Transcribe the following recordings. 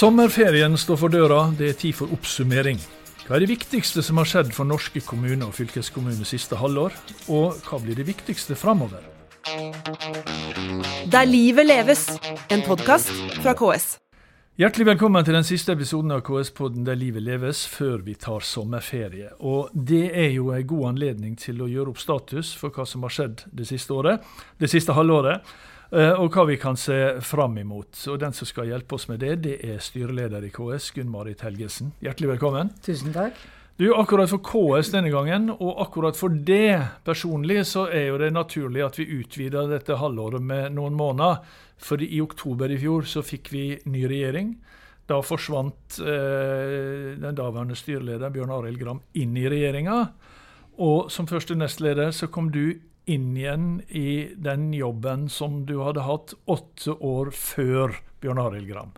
Sommerferien står for døra, det er tid for oppsummering. Hva er det viktigste som har skjedd for norske kommuner og fylkeskommuner siste halvår, og hva blir det viktigste framover? Der livet leves, en podkast fra KS. Hjertelig velkommen til den siste episoden av KS-podden Der livet leves, før vi tar sommerferie. Og Det er jo en god anledning til å gjøre opp status for hva som har skjedd det siste året, det siste halvåret. Eh, og hva vi kan se fram imot. Og Den som skal hjelpe oss med det, det er styreleder i KS, Gunn-Marit Helgesen. Hjertelig velkommen. Tusen takk. Du, Akkurat for KS denne gangen, og akkurat for det personlig, så er jo det naturlig at vi utvider dette halvåret med noen måneder. For i oktober i fjor så fikk vi ny regjering. Da forsvant eh, den daværende styreleder Bjørn Arild Gram inn i regjeringa. Og som første nestleder så kom du inn igjen i den jobben som du hadde hatt åtte år før Bjørn Arild Gram.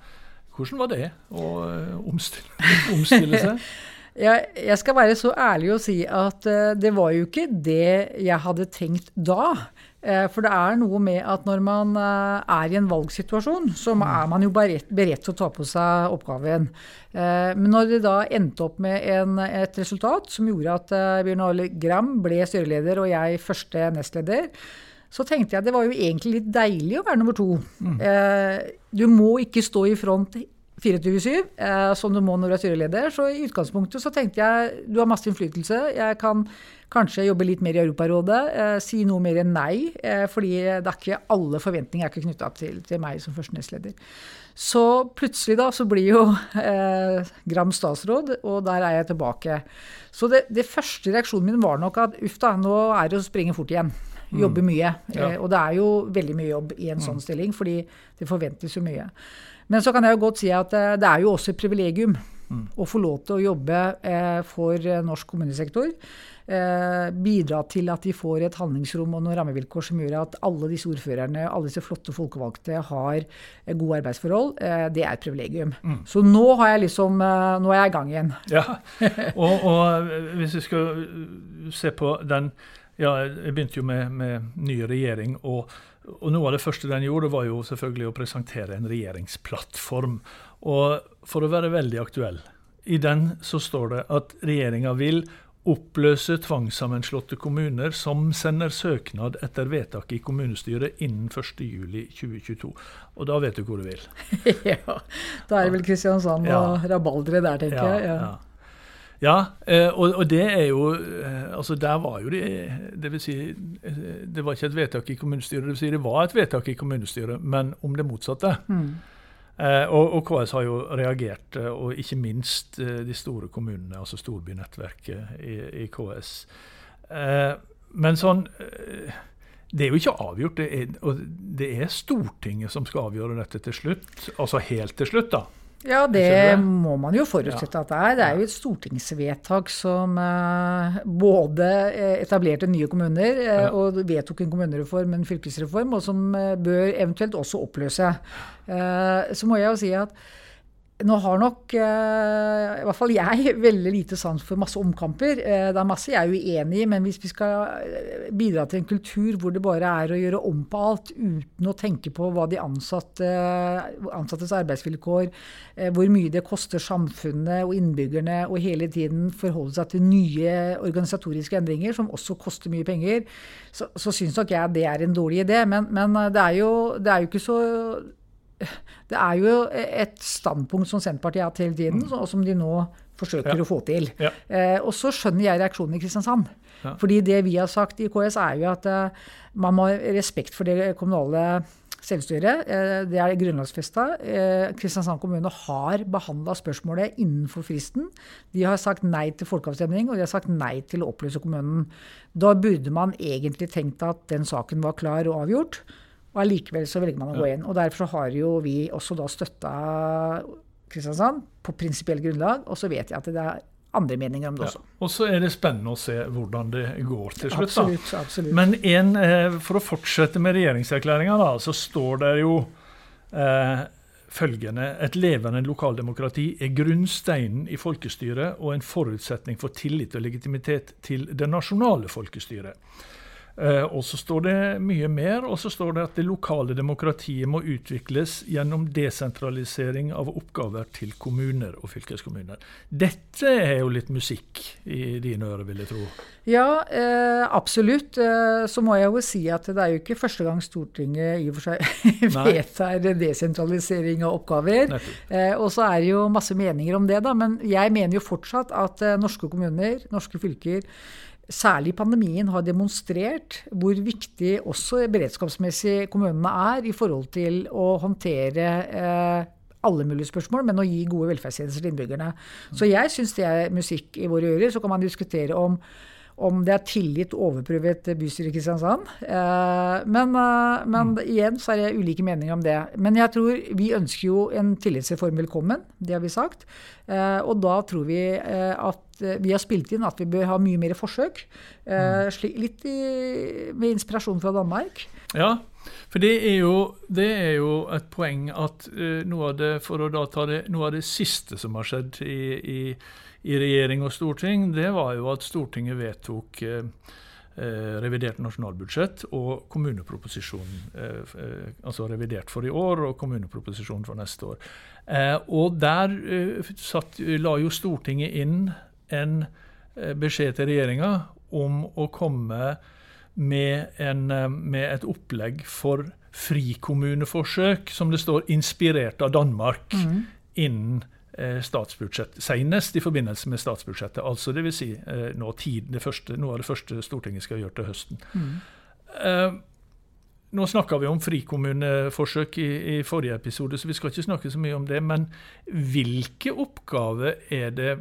Hvordan var det å eh, omstille, omstille seg? Jeg, jeg, skal være så ærlig å si at uh, det var jo ikke det jeg hadde tenkt da. Uh, for det er noe med at når man uh, er i en valgsituasjon, så er man jo beredt, beredt til å ta på seg oppgaven. men når det da endte opp med en, et resultat som gjorde at Bjørn Arle Gram ble styreleder og jeg første nestleder, så tenkte jeg det var jo egentlig litt deilig å være nummer to. Mm. du må ikke stå i front 24-7, eh, som du må når du er styreleder. Så i utgangspunktet så tenkte jeg du har masse innflytelse. Jeg kan kanskje jobbe litt mer i Europarådet. Eh, si noe mer enn nei. Eh, fordi det er ikke alle forventninger er ikke knytta til, til, meg som første nestleder. Så plutselig da så blir jo eh, Gram statsråd, og der er jeg tilbake. Så det, det, første reaksjonen min var nok at uff da, nå er det å springe fort igjen. Jobbe mm. mye. Ja. Eh, og det er jo veldig mye jobb i en sånn mm. stilling, fordi det forventes jo mye. Men så kan jeg jo godt si at eh, det er jo også et privilegium mm. å få lov til å jobbe eh, for eh, norsk kommunesektor. Bidra til at de får et handlingsrom og noen rammevilkår som gjør at alle disse ordførerne, alle disse flotte folkevalgte har gode arbeidsforhold. Det er et privilegium. Mm. Så nå har jeg liksom, nå er jeg i gang igjen. Ja, og, og hvis vi skal se på den ja, Jeg begynte jo med, med ny regjering. og og Noe av det første den gjorde, var jo selvfølgelig å presentere en regjeringsplattform. Og for å være veldig aktuell, i den så står det at regjeringa vil oppløse tvangssammenslåtte kommuner som sender søknad etter vedtak i kommunestyret innen 1.7.2022. Og da vet du hvor du vil. ja, da er det vel Kristiansand ja. og rabalderet der, tenker ja, jeg. Ja. ja. Ja, eh, og, og, det er jo eh, Altså, der var jo det Det vil si, eh, det var ikke et vedtak i kommunestyret. Det vil si, det var et vedtak i kommunestyret, men om det motsatte. Mm. Og, og, KS har jo reagert, og ikke minst de store kommunene, altså storbynettverket i, i KS. Men sånn det er jo ikke avgjort. Det er, og det er Stortinget som skal avgjøre dette til slutt. Altså helt til slutt, da. Ja, det må man jo forutsette at det er. Det er jo et stortingsvedtak som uh, både eh, etablerte nye kommuner uh, og vedtok en kommunereform, en fylkesreform, og som bør eventuelt også oppløse. så må jeg jo si at nå har nok eh, i hvert fall jeg veldig lite sans for masse omkamper. Eh, det er masse jeg er uenig i, men hvis vi skal eh, bidra til en kultur hvor det bare er å gjøre om på alt uten å tenke på hva de ansatte, ansattes arbeidsvilkår, hvor mye det koster samfunnet og innbyggerne, og hele tiden forholde seg til nye organisatoriske endringer, som også koster mye penger, så, så syns nok jeg det er en dårlig idé. Men, men det, er jo, det er jo ikke så det er jo et standpunkt som Senterpartiet har hatt hele tiden, mm. og som de nå forsøker ja. å få til. Ja. Eh, og så skjønner jeg reaksjonen i Kristiansand. Ja. Fordi det vi har sagt i KS, er jo at eh, man må ha respekt for det kommunale selvstyret. Eh, det er grunnlovfesta. Eh, Kristiansand kommune har behandla spørsmålet innenfor fristen. De har sagt nei til folkeavstemning, og de har sagt nei til å oppløse kommunen. Da burde man egentlig tenkt at den saken var klar og avgjort. Og allikevel så velger man å gå inn. Og derfor har jo vi også da støtta Kristiansand på prinsipiell grunnlag. Og så vet jeg at det er andre meninger om det også. Ja. Og så er det spennende å se hvordan det går til slutt. Absolutt, da. absolutt. Men en, eh, for å fortsette med regjeringserklæringa, så står det jo eh, følgende Et levende lokaldemokrati er grunnsteinen i folkestyret og en forutsetning for tillit og legitimitet til det nasjonale folkestyret. Eh, og så står det mye mer, og så står det at det lokale demokratiet må utvikles gjennom desentralisering av oppgaver til kommuner og fylkeskommuner. Dette er jo litt musikk i dine ører, vil jeg tro? Ja, eh, absolutt. Eh, så må jeg jo si at det er jo ikke første gang Stortinget i og for seg vedtar desentralisering av oppgaver. Eh, og så er det jo masse meninger om det, da. Men jeg mener jo fortsatt at eh, norske kommuner, norske fylker, særlig pandemien har demonstrert hvor viktig også beredskapsmessig kommunene er i forhold til å håndtere eh, alle mulige spørsmål, men å gi gode velferdstjenester til innbyggerne. Så jeg syns det er musikk i våre ører. Så kan man diskutere om om det er tillit overprøvet bystyret i Kristiansand. Eh, men, eh, men, mm. igjen så er det ulike meninger om det. Men jeg tror vi ønsker jo en tillitsreform velkommen. Det har vi sagt. Eh, og da tror vi at vi har spilt inn at vi bør ha mye mer forsøk. Mm. Litt i, med inspirasjon fra Danmark. Ja, for det er jo, det er jo et poeng at noe av det, for å da ta det, noe av det siste som har skjedd i, i i regjering og storting, det var jo at Stortinget vedtok eh, eh revidert nasjonalbudsjett og kommuneproposisjonen. Eh, altså revidert for i år og kommuneproposisjonen for neste år. Eh, og der satt, la jo Stortinget inn en beskjed til regjeringa om å komme med, en, med et opplegg for frikommuneforsøk, som det står, inspirert av Danmark, mm. innen statsbudsjett, senest i forbindelse med statsbudsjettet. altså Dvs. Si, eh, nå tiden, det første, noe av det første Stortinget skal gjøre til høsten. Mm. Eh, nå snakka vi om frikommuneforsøk i, i, forrige episode, så vi skal ikke snakke så mye om det. Men hvilke oppgaver er det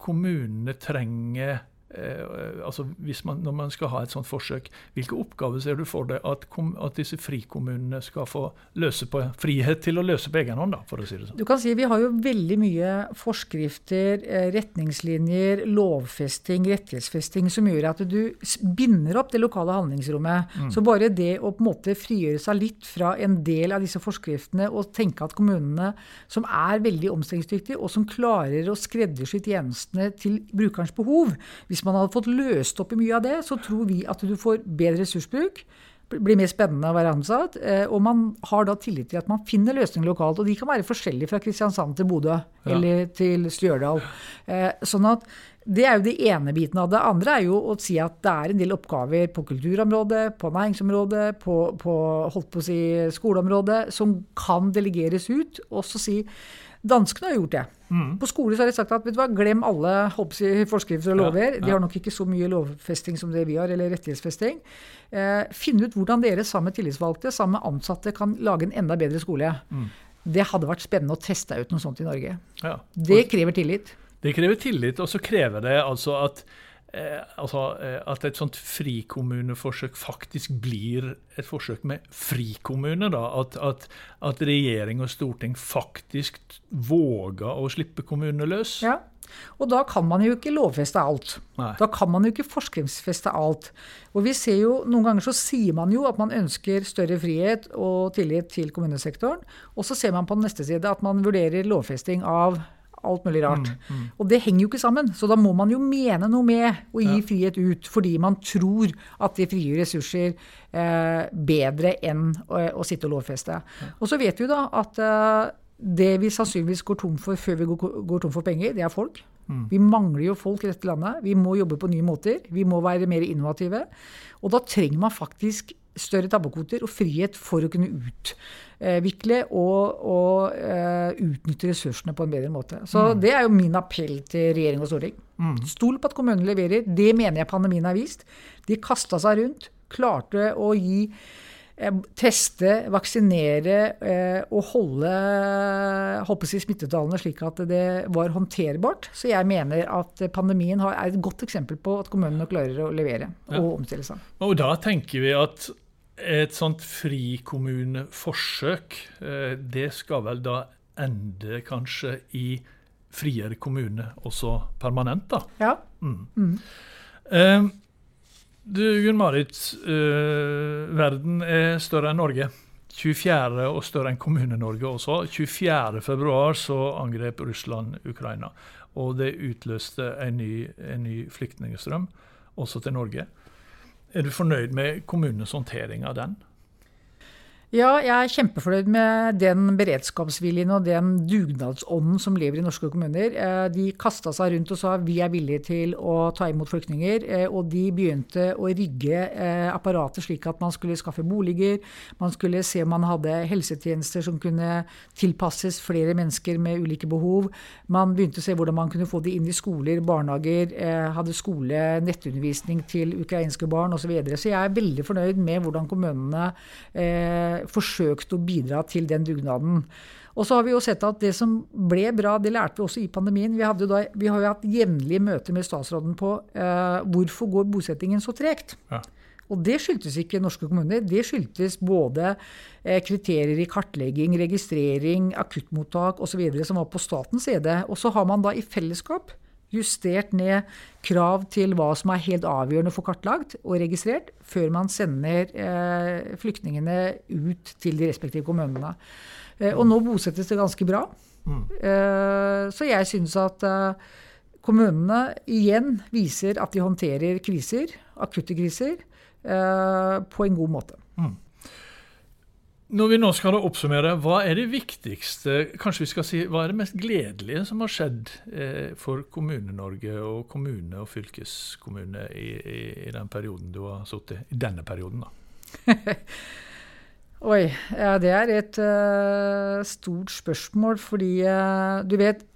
kommunene trenger Eh, altså man, Når man skal ha et sånt forsøk, hvilke oppgaver ser du for deg at, at, disse frikommunene skal få løse på frihet til å løse på egen hånd? da, for å si det sånn? Du kan si Vi har jo veldig mye forskrifter, eh, retningslinjer, lovfesting, rettighetsfesting som gjør at du binder opp det lokale handlingsrommet. Mm. Så bare det å på en måte frigjøre seg litt fra en del av disse forskriftene og tenke at kommunene, som er veldig omstillingsdyktige, og som klarer å skreddersy tjenestene til brukerens behov hvis man hadde fått løst opp i mye av det, så tror vi at du får bedre ressursbruk. Blir mer spennende å være ansatt. Eh, og man har da tillit til at man finner løsninger lokalt. Og de kan være forskjellige fra Kristiansand til Bodø ja. eller til Stjørdal. Eh, sånn at det er jo det ene biten av det. andre er jo å si at det er en del oppgaver på kulturområdet, på næringsområdet, på, på, holdt på å si, skoleområdet som kan delegeres ut. Og så si Danskene har gjort det. Mm. På skole har de sagt at vet du hva, glem alle hoppsi, forskrifter og lover. Ja, ja. De har nok ikke så mye lovfesting som det vi har, eller rettighetsfesting. Eh, Finn ut hvordan dere sammen med tillitsvalgte, sammen med ansatte, kan lage en enda bedre skole. Mm. Det hadde vært spennende å teste ut noe sånt i Norge. Ja. Det krever tillit. Det krever tillit, og så krever det altså at Eh, altså, eh, at et sånt frikommuneforsøk faktisk blir et forsøk med frikommune. Da. At, at, at, regjering og storting faktisk våger å slippe kommunene løs. Ja, og da kan man jo ikke lovfeste alt. Nei. Da kan man jo ikke forskriftsfeste alt. Og vi ser jo, Noen ganger så sier man jo at man ønsker større frihet og tillit til kommunesektoren. Og så ser man på den neste side at man vurderer lovfesting av alt mulig rart. Mm, mm. Og det henger jo ikke sammen. Så da må man jo mene noe med å gi ja. frihet ut, fordi man tror at det frigjør ressurser eh, bedre enn å, å, sitte og lovfeste. Ja. Og så vet vi da at eh, det vi sannsynligvis går tom for før vi går, går tom for penger, det er folk. Mm. Vi mangler jo folk i dette landet. Vi må jobbe på nye måter. Vi må være mer innovative. Og da trenger man faktisk større tabbekvoter og frihet for å kunne utvikle og, og uh, utnytte ressursene på en bedre måte. Så mm. det er jo min appell til regjering og storting. Mm. Stol på at kommunene leverer. Det mener jeg pandemien har vist. De kasta seg rundt, klarte å gi eh, teste, vaksinere eh, og holde håper jeg, smittetallene slik at det var håndterbart. Så jeg mener at pandemien er et godt eksempel på at kommunene klarer å levere og omstille seg. Og da tenker vi at et sånt frikommuneforsøk, eh, det skal vel da ende kanskje i friere kommune også permanent, da? Ja. Mm. Mm. Uh, du, Gunn Marit, uh, verden er større enn Norge. 24. og større enn Kommune-Norge også. 24.2 så angrep Russland Ukraina. Og det utløste en ny, en ny flyktningstrøm, også til Norge. Er du fornøyd med kommunenes håndtering av den? Ja, jeg er kjempefornøyd med den beredskapsviljen og den dugnadsånden som lever i norske kommuner. Eh, de kasta seg rundt og sa vi er villige til å ta imot flyktninger. Eh, og de begynte å rigge eh, apparatet slik at man skulle skaffe boliger. Man skulle se om man hadde helsetjenester som kunne tilpasses flere mennesker med ulike behov. Man begynte å se hvordan man kunne få de inn i skoler, barnehager, hadde skole, nettundervisning til ukrainske barn osv. Så, så jeg er veldig fornøyd med hvordan kommunene forsøkt å bidra til den dugnaden. Og så har vi jo sett at det som ble bra, det lærte vi også i pandemien. Vi, da, vi har jo hatt jevnlige møter med statsråden på eh, hvorfor går bosettingen så tregt. Ja. Og det skyldtes ikke norske kommuner. Det skyldtes både eh, kriterier i kartlegging, registrering, akuttmottak osv. som var på statens side. Og så har man da i fellesskap justert ned krav til hva som er helt avgjørende for kartlagt og registrert, før man sender eh, flyktningene ut til de respektive kommunene. Eh, og nå bosettes det ganske bra. Mm. Eh, så jeg syns at kommunene igjen viser at de håndterer kriser, akutte kriser, eh, på en god måte. Mm. Når vi nå skal oppsummere, hva er det viktigste, kanskje vi skal si, hva er det mest gledelige som har skjedd eh, for Kommune-Norge og kommune og fylkeskommune i, i, i, den perioden du har sittet i denne perioden, da? Oi, ja, det er et uh, stort spørsmål, fordi uh, du vet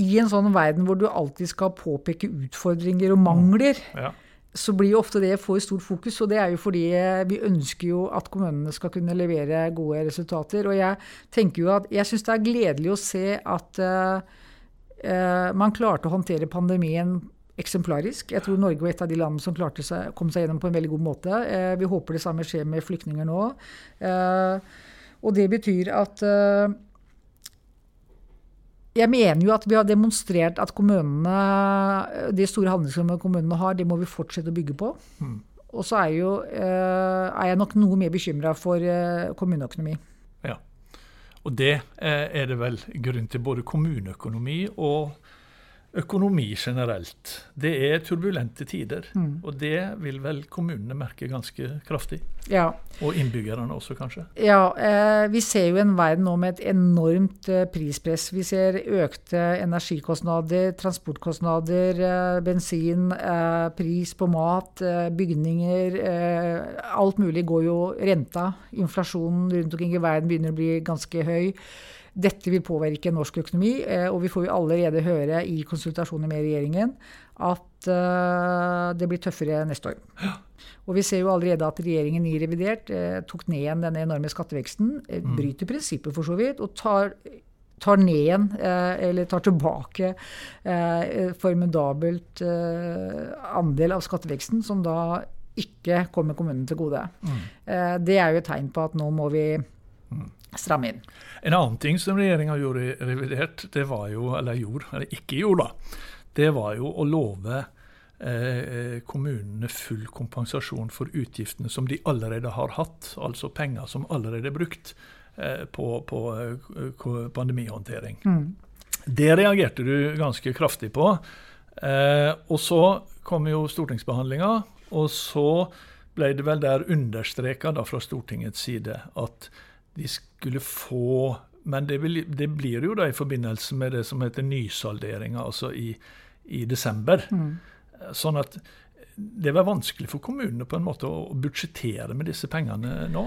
I en sånn verden hvor du alltid skal påpeke utfordringer og mangler, mm. ja så blir jo ofte det for stort fokus. Og det er jo fordi eh, vi ønsker jo at kommunene skal kunne levere gode resultater. Og jeg tenker jo at jeg syns det er gledelig å se at uh, man klarte å håndtere pandemien eksemplarisk. Jeg tror Norge var et av de landene som klarte seg, kom seg gjennom på en veldig god måte. Uh, vi håper det samme skjer med flyktninger nå. og det betyr at jeg mener jo at vi har demonstrert at kommunene, de store handlingsrommene kommunene har, det må vi fortsette å bygge på. Mm. Og så er, jo, eh, er, jeg nok noe mer bekymra for eh, kommuneøkonomi. Ja, og det eh, er det vel grunn til både kommuneøkonomi og økonomi generelt. Det er turbulente tider, mm. og det vil vel kommunene merke ganske kraftig. Ja. Og innbyggerne også, kanskje. Ja, eh, vi ser jo en verden nå med et enormt eh, prispress. Vi ser økte energikostnader, transportkostnader, eh, bensin, eh, pris på mat, eh, bygninger. Eh, alt mulig går jo renta. Inflasjonen rundt omkring i verden begynner å bli ganske høy. Dette vil påvirke norsk økonomi, eh, og vi får jo allerede høre i konsultasjoner med regjeringen at eh, det blir tøffere neste år. Og vi ser jo allerede at regjeringen i revidert eh, tok ned igjen denne enorme skatteveksten. Mm. Bryter prinsippet for så vidt, og tar, tar ned igjen, eller tar tilbake, formidabelt andel av skatteveksten, som da ikke kommer kommunen til gode. Mm. Det er jo et tegn på at nå må vi stramme inn. En annen ting som regjeringa gjorde i revidert, det var jo, eller gjorde, eller ikke gjorde, da, det var jo å love eh, kommunene full kompensasjon for utgiftene som de allerede har hatt, altså penger som allerede er brukt eh, på, på eh, pandemihåndtering. Mm. Det reagerte du ganske kraftig på. Eh, og så kom jo stortingsbehandlinga, og så ble det vel der understreka fra Stortingets side at de skulle få Men det, vil, det, blir jo da i forbindelse med det som heter nysalderinga, altså i, i desember. Mm. Sånn at det var vanskelig for kommunene på en måte å budsjettere med disse pengene nå?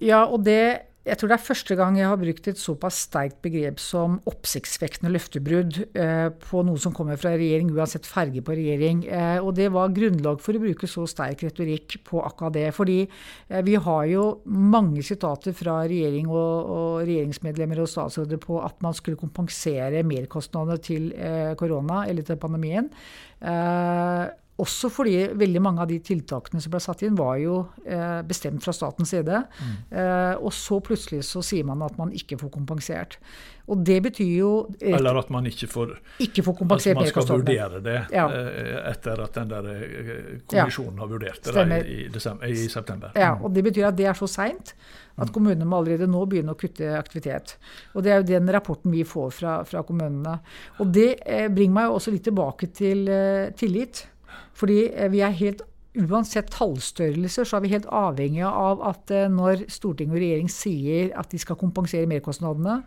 Ja, og det jeg tror det er første gang jeg har brukt et såpass sterkt begrep som oppsiktsvekkende løftebrudd eh, på noe som kommer fra regjering, uansett ferge på regjering. Eh, og det var grunnlag for å bruke så sterk retorikk på akkurat det. Fordi eh, vi har jo mange sitater fra regjering og, og, regjeringsmedlemmer og statsråder på at man skulle kompensere merkostnadene til korona, eller til pandemien. Eh, også fordi veldig mange av de tiltakene som ble satt inn, var jo eh, bestemt fra statens side. Mm. Eh, og så plutselig så sier man at man ikke får kompensert. Og det betyr jo et, Eller at man ikke får, ikke får kompensert At man skal vurdere det ja. eh, etter at den der eh, kommisjonen ja. har vurdert det i, i, desember, i, september. Ja, mm. og det betyr at det er så seint at mm. kommunene må allerede nå begynne å kutte aktivitet. Og Det er jo den rapporten vi får fra, fra kommunene. Og Det eh, bringer meg også litt tilbake til tillit. Fordi eh, vi er helt uansett tallstørrelser så er vi helt avhengige av at eh, når storting og regjering sier at de skal kompensere merkostnadene,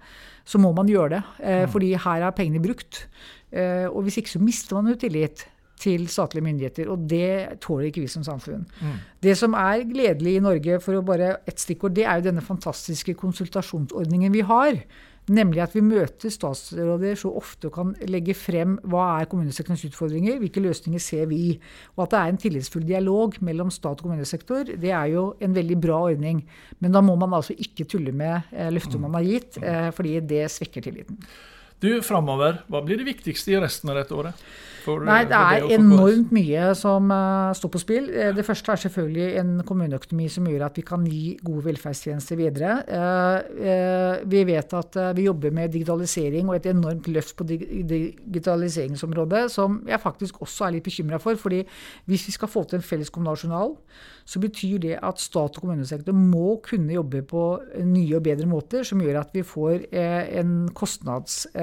så må man gjøre det. Eh, mm. Fordi her er pengene brukt. Eh, og hvis ikke så mister man jo tillit til statlige myndigheter. Og det tåler ikke vi som samfunn. Mm. Det som er gledelig i Norge, for å bare ett stikkord, det er jo denne fantastiske konsultasjonsordningen vi har. Nemlig at vi møter statsråder så ofte og kan legge frem hva er kommunesektorens utfordringer, hvilke løsninger ser vi. Og at det er en tillitsfull dialog mellom stat og kommunesektor, det er jo en veldig bra ordning. Men da må man altså ikke tulle med løftet løfter man har gitt, eh, fordi det svekker tilliten. Du, framover, hva blir det viktigste i resten av dette året? For, Nei, det er det enormt mye som uh, står på spill. Ja. det første er selvfølgelig en kommuneøkonomi som gjør at vi kan gi gode velferdstjenester videre. Uh, vi vet at vi jobber med digitalisering og et enormt løft på dig digitaliseringsområdet, som jeg faktisk også er litt bekymra for. fordi hvis vi skal få til en felles kommunal journal, så betyr det at stat og kommunesektor må kunne jobbe på nye og bedre måter, som gjør at vi får en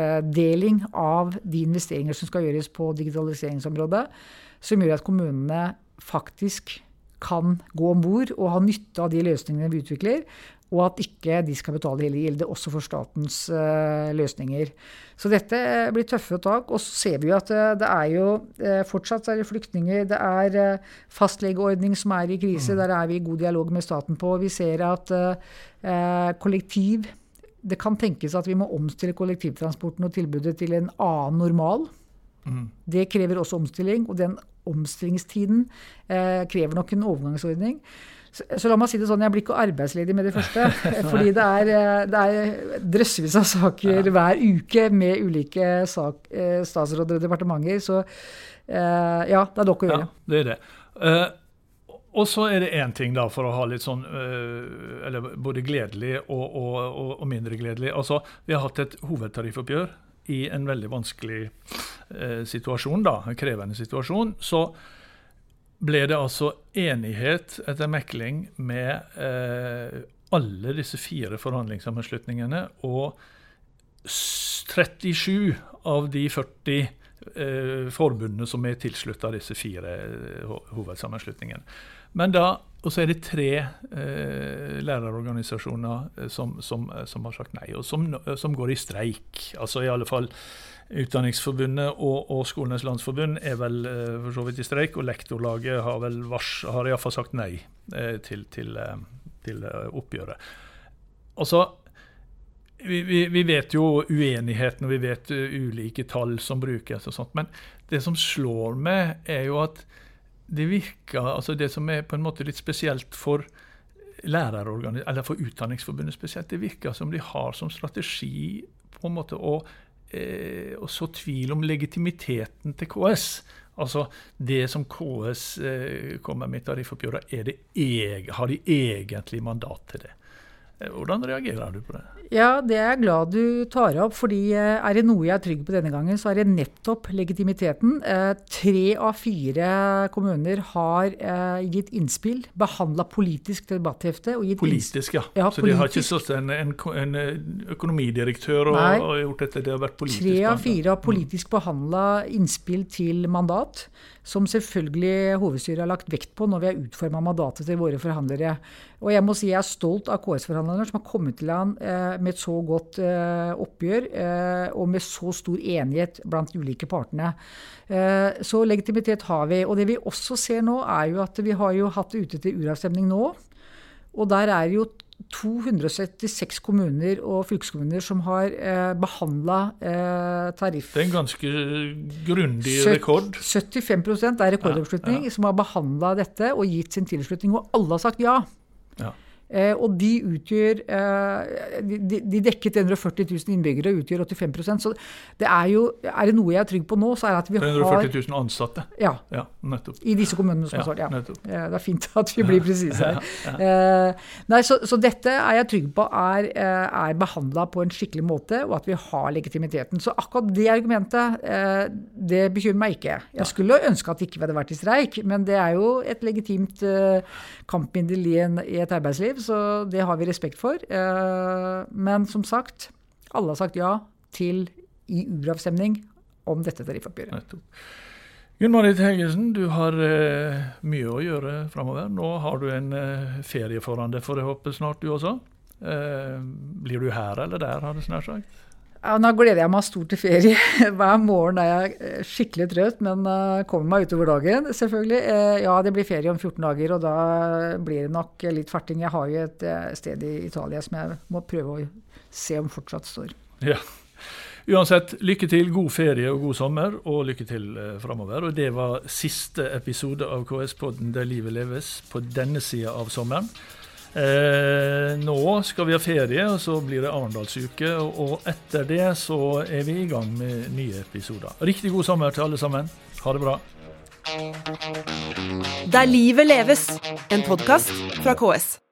kostnadsdeling av de investeringer som skal gjøres på digitaliseringsområdet, som gjør at kommunene faktisk kan gå om bord og ha nytte av de løsningene vi utvikler, og at ikke de skal betale hele gildet, også for statens uh, løsninger. Så dette blir tøffe tak. Og så ser vi jo at uh, det er jo fortsatt er det flyktninger. Det er fastlegeordning som er i krise. Mm. Der er vi i god dialog med staten på. Vi ser at kollektiv Det kan tenkes at vi må omstille kollektivtransporten og tilbudet til en annen normal. Mm. Det krever også omstilling, og den omstillingstiden eh, krever nok en overgangsordning. Så, så, la meg si det sånn, jeg blir ikke arbeidsledig med det første. fordi det er, eh, det er drøssevis av saker ja. hver uke med ulike sak, eh, statsråder og departementer. Så eh, ja, det er nok å gjøre. Ja, det er det. Uh, og så er det én ting, da, for å ha litt sånn uh, Eller både gledelig og, og, og, og mindre gledelig. Altså, vi har hatt et hovedtariffoppgjør i en veldig vanskelig eh, situasjon, da, en krevende situasjon, så ble det altså enighet etter mekling med eh, alle disse fire forhandlingssammenslutningene. Og 37 av de 40 eh, forbundene som er tilslutta disse fire eh, hovedsammenslutningene. Men da og så er det tre eh, lærerorganisasjoner eh, som, som, eh, som, har sagt nei, og som, eh, som, går i streik. Altså i alle fall Utdanningsforbundet og, og Skolenes landsforbund er vel eh, for så vidt i streik, og Lektorlaget har vel vars, har iallfall sagt nei eh, til, til, til oppgjøret. Altså, vi, vi, vi, vet jo uenigheten, og vi vet ulike tall som brukes og sånt, men det som slår meg, er jo at det virker altså Det som er på en måte litt spesielt for eller for Utdanningsforbundet spesielt, det virker som de har som strategi på en måte å, eh, å så tvil om legitimiteten til KS. Altså det som KS eh, kommer med i tariffoppgjøret, har de egentlig mandat til det? Eh, hvordan reagerer du på det? Ja, Det er jeg glad du tar opp. fordi eh, er det noe jeg er trygg på denne gangen, så er det nettopp legitimiteten. Eh, tre av fire kommuner har gitt innspill, behandla politisk debatthefte. politisk, ja. ja så politisk. de har ikke sittet en, en, en, økonomidirektør og, og, gjort dette? Det har vært politisk? Tre av fire har politisk behandla innspill til mandat som selvfølgelig hovedstyret har lagt vekt på når vi har utforma mandatet til våre forhandlere. Og jeg må si jeg er stolt av KS-forhandlerne som har kommet til han eh, med et så godt eh, oppgjør eh, og med så stor enighet blant de ulike partene. Så legitimitet har vi. Og det vi også ser nå, er jo at vi har jo hatt det ute til uravstemning nå. Og der er jo 276 kommuner og fylkeskommuner som har eh, behandla eh, tariff. Det er en ganske grundig rekord. 75 er rekordoppslutning, ja, ja. som har behandla dette og gitt sin tilslutning. Og alle har sagt ja. ja. Eh, og de utgjør eh, de, de dekket 140 000 innbyggere og utgjør 85% Så det er jo Er det noe jeg er trygg på nå, så er det at vi har 140 000 ansatte? Ja. ja nettopp. I disse kommunene som ja, har svart. Ja. Det er fint at vi blir presise her. Eh, nei, så, så, dette er jeg trygg på er, er behandla på en skikkelig måte, og at vi har legitimiteten. Så akkurat det argumentet, det bekymrer meg ikke. Jeg skulle ønske at det ikke hadde vært i streik, men det er jo et legitimt kampmiddel i, i et arbeidsliv så det har vi respekt for. Eh, men som sagt, alle har sagt ja til i uravstemning om dette tariffoppgjøret. Gunn Marit Helgesen, du har eh, mye å gjøre framover. Nå har du en eh, ferie foran deg, får jeg håpe snart du også. Eh, blir du her eller der, har du snart sagt? Ja, nå gleder jeg meg stort til ferie. Hver morgen er jeg eh, skikkelig trøtt, men uh, kommer meg utover dagen, selvfølgelig. Uh, ja, det blir ferie om 14 dager, og da blir det nok litt farting. Jeg har jo et sted i Italia som jeg må prøve å se om fortsatt står. Ja. Uansett, lykke til, god ferie og god sommer, og lykke til eh, framover. Og det var siste episode av KS-podden Der livet leves på denne sida av sommeren. Eh, nå skal vi ha ferie, og så blir det Arendalsuke. Og etter det så er vi i gang med nye episoder. Riktig god sommer til alle sammen. Ha det bra. Der livet leves, en podkast fra KS.